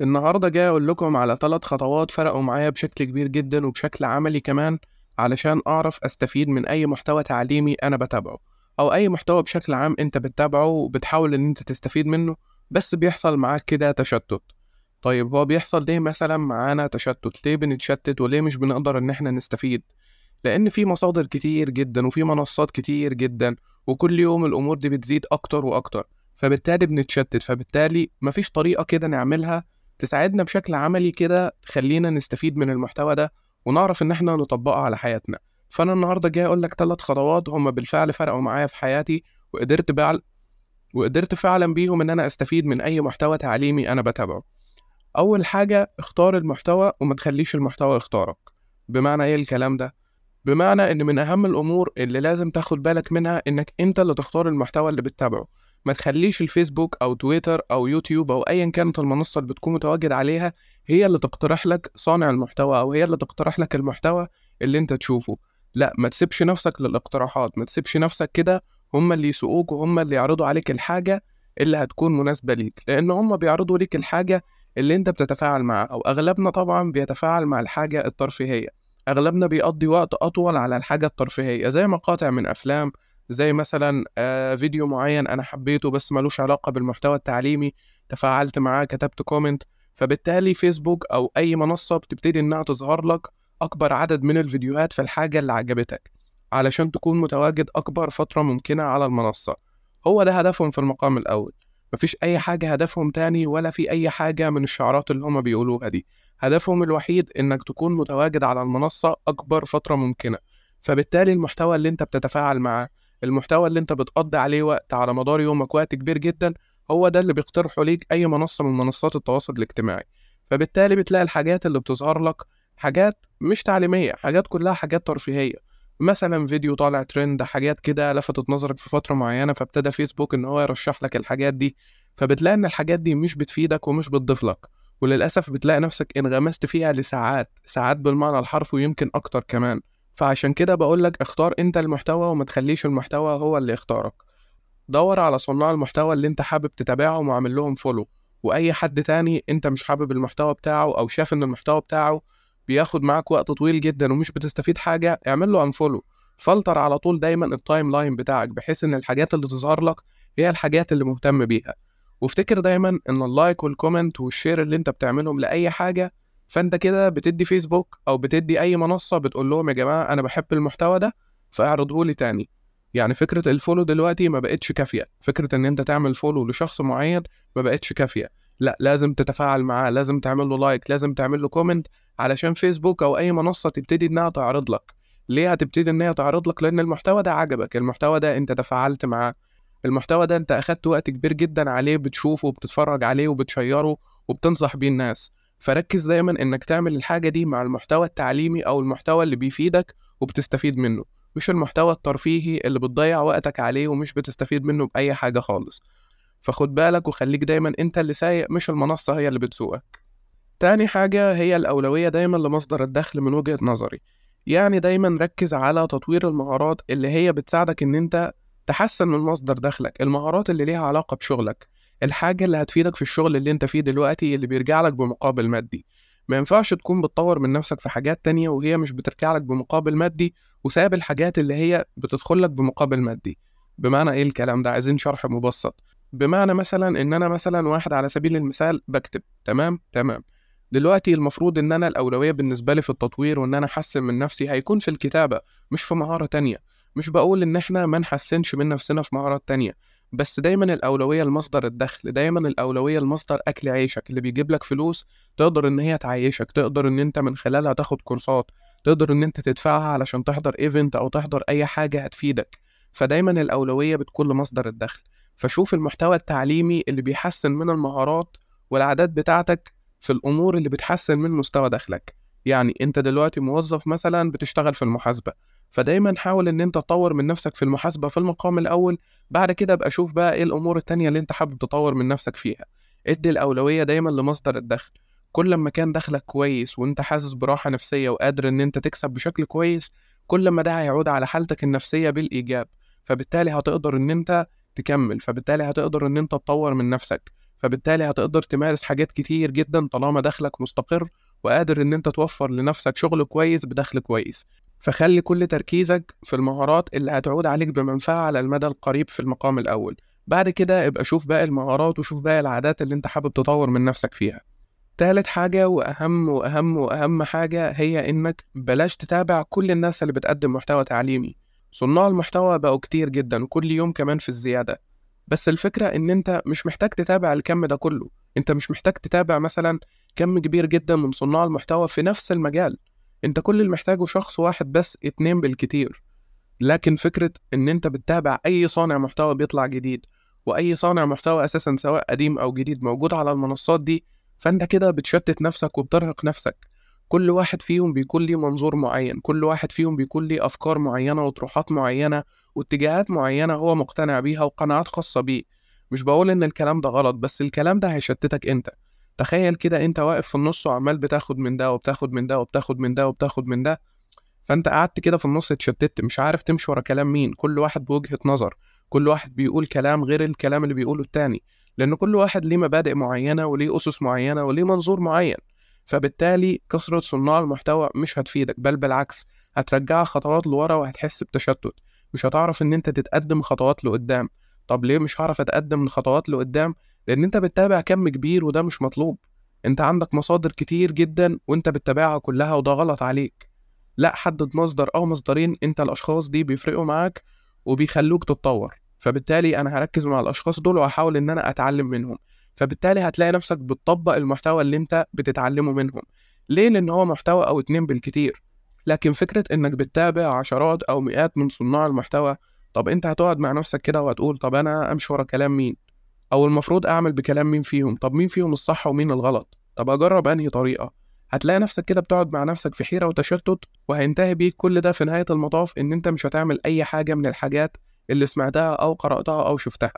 النهاردة جاي أقول لكم على ثلاث خطوات فرقوا معايا بشكل كبير جدا وبشكل عملي كمان علشان أعرف أستفيد من أي محتوى تعليمي أنا بتابعه أو أي محتوى بشكل عام أنت بتتابعه وبتحاول إن أنت تستفيد منه بس بيحصل معاك كده تشتت. طيب هو بيحصل ليه مثلا معانا تشتت؟ ليه بنتشتت وليه مش بنقدر إن إحنا نستفيد؟ لأن في مصادر كتير جدا وفي منصات كتير جدا وكل يوم الأمور دي بتزيد أكتر وأكتر فبالتالي بنتشتت فبالتالي مفيش طريقة كده نعملها تساعدنا بشكل عملي كده تخلينا نستفيد من المحتوى ده ونعرف إن إحنا نطبقه على حياتنا. فأنا النهاردة جاي أقول لك ثلاث خطوات هما بالفعل فرقوا معايا في حياتي وقدرت بعل... وقدرت فعلا بيهم إن أنا أستفيد من أي محتوى تعليمي أنا بتابعه. أول حاجة اختار المحتوى وما تخليش المحتوى يختارك. بمعنى إيه الكلام ده؟ بمعنى إن من أهم الأمور اللي لازم تاخد بالك منها إنك أنت اللي تختار المحتوى اللي بتتابعه. ما تخليش الفيسبوك أو تويتر أو يوتيوب أو أيا كانت المنصة اللي بتكون متواجد عليها هي اللي تقترح لك صانع المحتوى أو هي اللي تقترح لك المحتوى اللي أنت تشوفه. لا ما تسيبش نفسك للاقتراحات ما تسيبش نفسك كده هم اللي يسوقوك وهم اللي يعرضوا عليك الحاجة اللي هتكون مناسبة ليك. لأن هم بيعرضوا ليك الحاجة اللي أنت بتتفاعل معها أو أغلبنا طبعا بيتفاعل مع الحاجة الترفيهية. أغلبنا بيقضي وقت أطول على الحاجة الترفيهية زي مقاطع من أفلام زي مثلا آه فيديو معين أنا حبيته بس ملوش علاقة بالمحتوى التعليمي تفاعلت معاه كتبت comment فبالتالي فيسبوك أو أي منصة بتبتدي إنها تظهر لك أكبر عدد من الفيديوهات في الحاجة اللي عجبتك علشان تكون متواجد أكبر فترة ممكنة على المنصة. هو ده هدفهم في المقام الأول. مفيش أي حاجة هدفهم تاني ولا في أي حاجة من الشعارات اللي هما بيقولوها دي. هدفهم الوحيد إنك تكون متواجد على المنصة أكبر فترة ممكنة. فبالتالي المحتوى اللي أنت بتتفاعل معاه المحتوى اللي أنت بتقضي عليه وقت على مدار يومك وقت كبير جدا هو ده اللي بيقترحه ليك أي منصة من منصات التواصل الاجتماعي. فبالتالي بتلاقي الحاجات اللي بتظهر لك حاجات مش تعليمية حاجات كلها حاجات ترفيهية. مثلا فيديو طالع ترند حاجات كده لفتت نظرك في فترة معينة فابتدى فيسبوك إن هو يرشح لك الحاجات دي. فبتلاقي إن الحاجات دي مش بتفيدك ومش بتضيف لك. وللأسف بتلاقي نفسك انغمست فيها لساعات ساعات بالمعنى الحرفي ويمكن أكتر كمان. فعشان كده بقولك اختار انت المحتوى وما تخليش المحتوى هو اللي يختارك. دور على صناع المحتوى اللي انت حابب تتابعهم واعمل لهم follow وأي حد تاني انت مش حابب المحتوى بتاعه أو شايف إن المحتوى بتاعه بياخد معاك وقت طويل جدا ومش بتستفيد حاجة اعمل له unfollow فلتر على طول دايما ال timeline بتاعك بحيث إن الحاجات اللي تظهر لك هي الحاجات اللي مهتم بيها. وافتكر دايما إن ال like وال comment وال share اللي انت بتعملهم لأي حاجة فانت كده بتدي فيسبوك أو بتدي أي منصة بتقول لهم يا جماعة أنا بحب المحتوى ده فاعرضه لي تاني. يعني فكرة ال follow دلوقتي ما بقتش كافية. فكرة إن أنت تعمل follow لشخص معين ما بقتش كافية. لا لازم تتفاعل معاه لازم تعمل له like لازم تعمل له comment علشان فيسبوك أو أي منصة تبتدي إنها تعرض لك. ليه هتبتدي ان هي تعرض لك؟ لأن المحتوى ده عجبك المحتوى ده أنت تفاعلت معاه. المحتوى ده أنت أخدت وقت كبير جدا عليه بتشوفه وبتتفرج عليه وبتشيره وبتنصح بيه الناس. فركز دايما إنك تعمل الحاجة دي مع المحتوى التعليمي أو المحتوى اللي بيفيدك وبتستفيد منه مش المحتوى الترفيهي اللي بتضيع وقتك عليه ومش بتستفيد منه بأي حاجة خالص. فخد بالك وخليك دايما أنت اللي سايق مش المنصة هي اللي بتسوقك. تاني حاجة هي الأولوية دايما لمصدر الدخل من وجهة نظري. يعني دايما ركز على تطوير المهارات اللي هي بتساعدك إن أنت تحسن من مصدر دخلك المهارات اللي ليها علاقة بشغلك. الحاجة اللي هتفيدك في الشغل اللي انت فيه دلوقتي اللي بيرجع لك بمقابل مادي. ما ينفعش تكون بتطور من نفسك في حاجات تانية وهي مش بترجع لك بمقابل مادي وساب الحاجات اللي هي بتدخل لك بمقابل مادي. بمعنى إيه الكلام ده؟ عايزين شرح مبسط. بمعنى مثلا إن أنا مثلا واحد على سبيل المثال بكتب تمام؟ تمام. دلوقتي المفروض إن أنا الأولوية بالنسبة لي في التطوير وإن أنا أحسن من نفسي هيكون في الكتابة مش في مهارة تانية. مش بقول إن إحنا ما نحسنش من نفسنا في مهارات تانية. بس دايما الأولوية لمصدر الدخل دايما الأولوية لمصدر أكل عيشك اللي بيجيب لك فلوس تقدر إن هي تعيشك تقدر إن أنت من خلالها تاخد كورسات تقدر إن أنت تدفعها علشان تحضر ايفنت أو تحضر أي حاجة هتفيدك. فدايما الأولوية بتكون لمصدر الدخل. فشوف المحتوى التعليمي اللي بيحسن من المهارات والعادات بتاعتك في الأمور اللي بتحسن من مستوى دخلك. يعني أنت دلوقتي موظف مثلا بتشتغل في المحاسبة. فدايما حاول إن أنت تطور من نفسك في المحاسبة في المقام الأول بعد كده ابقى شوف بقى إيه الأمور التانية اللي أنت حابب تطور من نفسك فيها. إدي الأولوية دايما لمصدر الدخل. كل ما كان دخلك كويس وأنت حاسس براحة نفسية وقادر إن أنت تكسب بشكل كويس كل ما ده هيعود على حالتك النفسية بالإيجاب. فبالتالي هتقدر إن أنت تكمل فبالتالي هتقدر إن أنت تطور من نفسك. فبالتالي هتقدر تمارس حاجات كتير جدا طالما دخلك مستقر وقادر إن أنت توفر لنفسك شغل كويس بدخل كويس. فخلي كل تركيزك في المهارات اللي هتعود عليك بمنفعة على المدى القريب في المقام الأول. بعد كده ابقى شوف باقي المهارات وشوف باقي العادات اللي انت حابب تطور من نفسك فيها. تالت حاجة وأهم وأهم وأهم حاجة هي إنك بلاش تتابع كل الناس اللي بتقدم محتوى تعليمي. صناع المحتوى بقوا كتير جدا وكل يوم كمان في الزيادة. بس الفكرة إن أنت مش محتاج تتابع الكم ده كله. أنت مش محتاج تتابع مثلا كم كبير جدا من صناع المحتوى في نفس المجال. أنت كل اللي محتاجه شخص واحد بس اتنين بالكتير. لكن فكرة إن أنت بتتابع أي صانع محتوى بيطلع جديد وأي صانع محتوى أساسا سواء قديم أو جديد موجود على المنصات دي فأنت كده بتشتت نفسك وبترهق نفسك. كل واحد فيهم بيكون ليه منظور معين كل واحد فيهم بيكون ليه أفكار معينة وطروحات معينة واتجاهات معينة هو مقتنع بيها وقناعات خاصة بيه. مش بقول إن الكلام ده غلط بس الكلام ده هيشتتك أنت. تخيل كده أنت واقف في النص وعمال بتاخد من ده وبتاخد من ده وبتاخد من ده وبتاخد من ده فأنت قعدت كده في النص اتشتت مش عارف تمشي ورا كلام مين كل واحد بوجهة نظر كل واحد بيقول كلام غير الكلام اللي بيقوله التاني لأن كل واحد ليه مبادئ معينة وليه أسس معينة وليه منظور معين فبالتالي كثرة صناع المحتوى مش هتفيدك بل بالعكس هترجعك خطوات لورا وهتحس بتشتت مش هتعرف إن أنت تتقدم خطوات لقدام. طب ليه مش هعرف أتقدم الخطوات لقدام؟ لأن أنت بتتابع كم كبير وده مش مطلوب. أنت عندك مصادر كتير جدا وأنت بتتابعها كلها وده غلط عليك. لا حدد مصدر أو مصدرين أنت الأشخاص دي بيفرقوا معاك وبيخلوك تتطور. فبالتالي أنا هركز مع الأشخاص دول وهحاول إن أنا أتعلم منهم. فبالتالي هتلاقي نفسك بتطبق المحتوى اللي أنت بتتعلمه منهم. ليه؟ لأن هو محتوى أو اتنين بالكتير. لكن فكرة إنك بتتابع عشرات أو مئات من صناع المحتوى طب أنت هتقعد مع نفسك كده وهتقول طب أنا أمشي ورا كلام مين؟ أو المفروض أعمل بكلام مين فيهم؟ طب مين فيهم الصح ومين الغلط؟ طب أجرب أنهي طريقة؟ هتلاقي نفسك كده بتقعد مع نفسك في حيرة وتشتت وهينتهي بيك كل ده في نهاية المطاف إن أنت مش هتعمل أي حاجة من الحاجات اللي سمعتها أو قرأتها أو شفتها.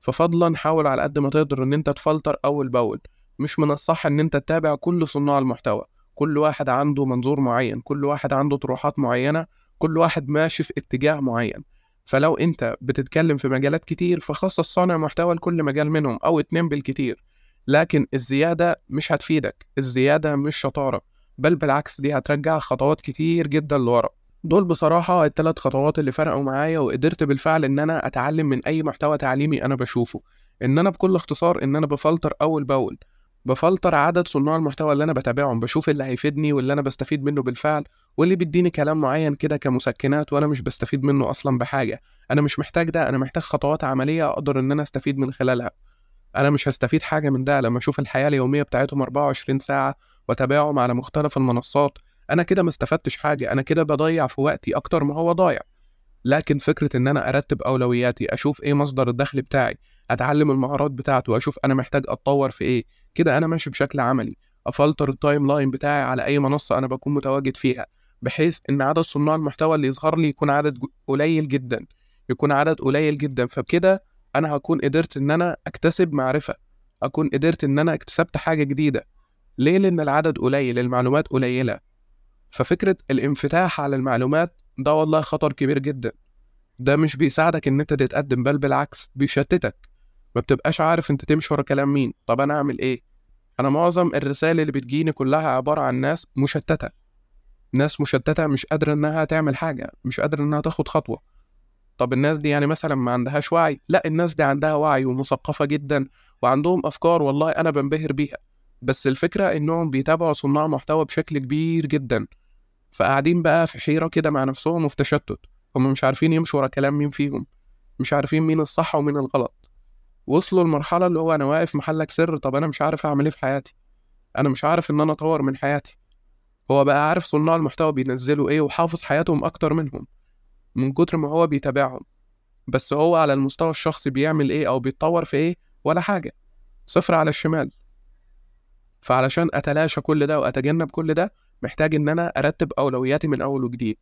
ففضلا حاول على قد ما تقدر إن أنت تفلتر أول بأول. مش من الصح إن أنت تتابع كل صناع المحتوى. كل واحد عنده منظور معين كل واحد عنده طروحات معينة كل واحد ماشي في اتجاه معين. فلو انت بتتكلم في مجالات كتير فخصص صانع محتوى لكل مجال منهم أو اتنين بالكتير لكن الزيادة مش هتفيدك الزيادة مش شطارة بل بالعكس دي هترجع خطوات كتير جدا لورا. دول بصراحة التلات خطوات اللي فرقوا معايا وقدرت بالفعل إن أنا أتعلم من أي محتوى تعليمي أنا بشوفه إن أنا بكل اختصار إن أنا بفلتر أول بأول. بفلتر عدد صناع المحتوى اللي أنا بتابعهم بشوف اللي هيفيدني واللي أنا بستفيد منه بالفعل واللي بيديني كلام معين كده كمسكنات وأنا مش بستفيد منه أصلا بحاجة. أنا مش محتاج ده أنا محتاج خطوات عملية أقدر إن أنا أستفيد من خلالها. أنا مش هستفيد حاجة من ده لما أشوف الحياة اليومية بتاعتهم 24 ساعة وأتابعهم على مختلف المنصات أنا كده ما استفدتش حاجة أنا كده بضيع في وقتي أكتر ما هو ضايع. لكن فكرة إن أنا أرتب أولوياتي أشوف إيه مصدر الدخل بتاعي أتعلم المهارات بتاعته واشوف أنا محتاج أتطور في إيه. كده أنا ماشي بشكل عملي أفلتر ال timeline بتاعي على أي منصة أنا بكون متواجد فيها بحيث إن عدد صناع المحتوى اللي يظهر لي يكون عدد قليل جدا يكون عدد قليل جدا. فبكده أنا هكون قدرت إن أنا أكتسب معرفة أكون قدرت إن أنا اكتسبت حاجة جديدة. ليه؟ لأن العدد قليل المعلومات قليلة. ففكرة الانفتاح على المعلومات ده والله خطر كبير جدا. ده مش بيساعدك إن أنت تتقدم بل بالعكس بيشتتك. ما بتبقاش عارف انت تمشي ورا كلام مين. طب أنا أعمل إيه؟ أنا معظم الرسائل اللي بتجيني كلها عبارة عن ناس مشتتة. ناس مشتتة مش قادرة إنها تعمل حاجة مش قادرة إنها تاخد خطوة. طب الناس دي يعني مثلا ما عندهاش وعي؟ لا الناس دي عندها وعي ومثقفة جدا وعندهم أفكار والله أنا بنبهر بيها. بس الفكرة إنهم بيتابعوا صناع محتوى بشكل كبير جدا. فقاعدين بقى في حيرة كده مع نفسهم وفي تشتت. هم مش عارفين يمشوا ورا كلام مين فيهم. مش عارفين مين الصح ومين الغلط. وصلوا لمرحلة اللي هو أنا واقف محلك سر طب أنا مش عارف أعمل إيه في حياتي. أنا مش عارف إن أنا أطور من حياتي. هو بقى عارف صناع المحتوى بينزلوا إيه وحافظ حياتهم أكتر منهم من كتر ما هو بيتابعهم. بس هو على المستوى الشخصي بيعمل إيه أو بيتطور في إيه؟ ولا حاجة. صفر على الشمال. فعلشان أتلاشى كل ده وأتجنب كل ده محتاج إن أنا أرتب أولوياتي من أول وجديد.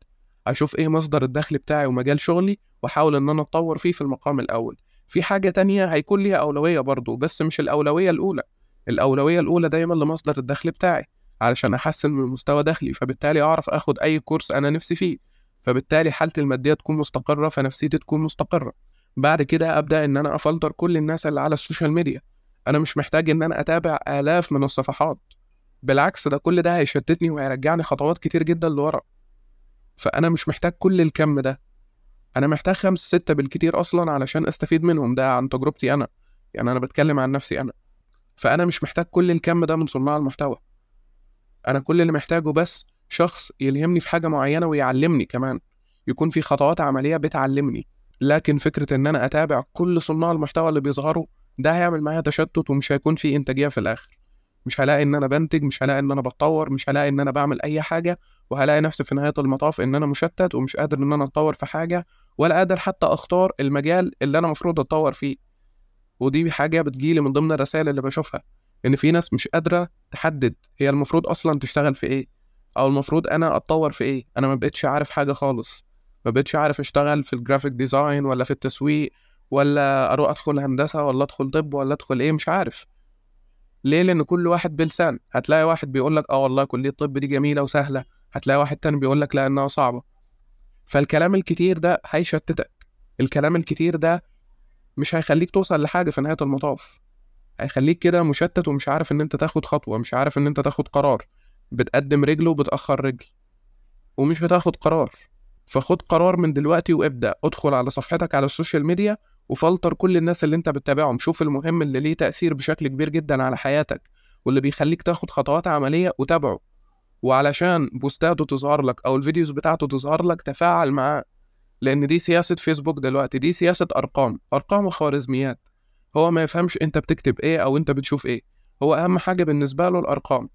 أشوف إيه مصدر الدخل بتاعي ومجال شغلي وأحاول إن أنا أتطور فيه في المقام الأول. في حاجة تانية هيكون ليها أولوية برضه بس مش الأولوية الأولى. الأولوية الأولى دايما لمصدر الدخل بتاعي علشان أحسن من مستوى دخلي فبالتالي أعرف أخد أي كورس أنا نفسي فيه. فبالتالي حالتي المادية تكون مستقرة فنفسيتي تكون مستقرة. بعد كده أبدأ إن أنا أفلتر كل الناس اللي على ال social media. أنا مش محتاج إن أنا أتابع آلاف من الصفحات. بالعكس ده كل ده هيشتتني وهيرجعني خطوات كتير جدا لورا. فأنا مش محتاج كل الكم ده. أنا محتاج خمس ستة بالكتير أصلا علشان أستفيد منهم ده عن تجربتي أنا. يعني أنا بتكلم عن نفسي أنا. فأنا مش محتاج كل الكم ده من صناع المحتوى. أنا كل اللي محتاجه بس شخص يلهمني في حاجة معينة ويعلمني كمان. يكون في خطوات عملية بتعلمني. لكن فكرة إن أنا أتابع كل صناع المحتوى اللي بيظهروا ده هيعمل معايا تشتت ومش هيكون في إنتاجية في الآخر. مش هلاقي إن أنا بنتج مش هلاقي إن أنا بتطور مش هلاقي إن أنا بعمل أي حاجة وهلاقي نفسي في نهاية المطاف إن أنا مشتت ومش قادر إن أنا أتطور في حاجة ولا قادر حتى أختار المجال اللي أنا مفروض أتطور فيه. ودي حاجة بتجيلي من ضمن الرسائل اللي بشوفها إن في ناس مش قادرة تحدد هي المفروض أصلا تشتغل في إيه أو المفروض أنا أتطور في إيه. أنا ما بقتش عارف حاجة خالص. ما بقتش عارف أشتغل في ال graphic design ولا في التسويق ولا أروح أدخل هندسة ولا أدخل طب ولا أدخل إيه مش عارف. ليه؟ لأن كل واحد بلسان هتلاقي واحد بيقول لك آه والله كلية الطب دي جميلة وسهلة. هتلاقي واحد تاني بيقول لك لا إنها صعبة. فالكلام الكتير ده هيشتتك. الكلام الكتير ده مش هيخليك توصل لحاجة في نهاية المطاف. هيخليك كده مشتت ومش عارف إن أنت تاخد خطوة مش عارف إن أنت تاخد قرار. بتقدم رجل وبتأخر رجل. ومش هتاخد قرار. فخد قرار من دلوقتي وابدأ. ادخل على صفحتك على ال social media وفلتر كل الناس اللي انت بتتابعهم. شوف المهم اللي ليه تأثير بشكل كبير جدا على حياتك واللي بيخليك تاخد خطوات عملية وتابعه. وعلشان بوستاته تظهر لك أو ال videos بتاعته تظهر لك تفاعل معاه لأن دي سياسة فيسبوك دلوقتي دي سياسة أرقام أرقام وخوارزميات. هو ما يفهمش أنت بتكتب إيه أو أنت بتشوف إيه. هو أهم حاجة بالنسبة له الأرقام.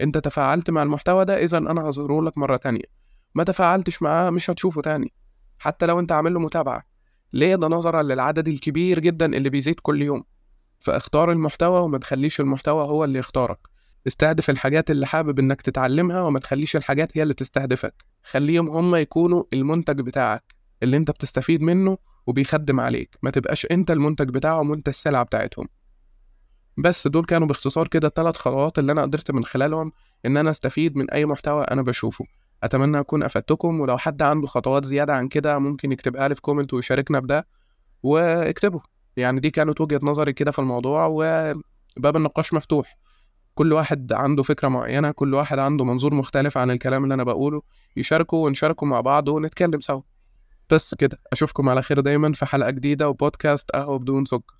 أنت تفاعلت مع المحتوى ده اذا أنا هظهره لك مرة تانية. ما تفاعلتش معاه مش هتشوفه تاني. حتى لو أنت عامل له متابعة. ليه ده نظرا للعدد الكبير جدا اللي بيزيد كل يوم؟ فاختار المحتوى وما تخليش المحتوى هو اللي يختارك. استهدف الحاجات اللي حابب إنك تتعلمها وما تخليش الحاجات هي اللي تستهدفك. خليهم هم يكونوا المنتج بتاعك اللي أنت بتستفيد منه وبيخدم عليك. ما تبقاش أنت المنتج بتاعهم وأنت السلعة بتاعتهم. بس دول كانوا باختصار كده الثلاث خطوات اللي أنا قدرت من خلالهم إن أنا أستفيد من أي محتوى أنا بشوفه. أتمنى أكون أفدتكم ولو حد عنده خطوات زيادة عن كده ممكن يكتبها لي في كومنت ويشاركنا بده واكتبوا يعني دي كانت وجهة نظري كده في الموضوع وباب النقاش مفتوح. كل واحد عنده فكرة معينة كل واحد عنده منظور مختلف عن الكلام اللي أنا بقوله يشاركوا ونشاركوا مع بعض ونتكلم سوا. بس كده أشوفكم على خير دايما في حلقة جديدة وبودكاست قهوه بدون سكر.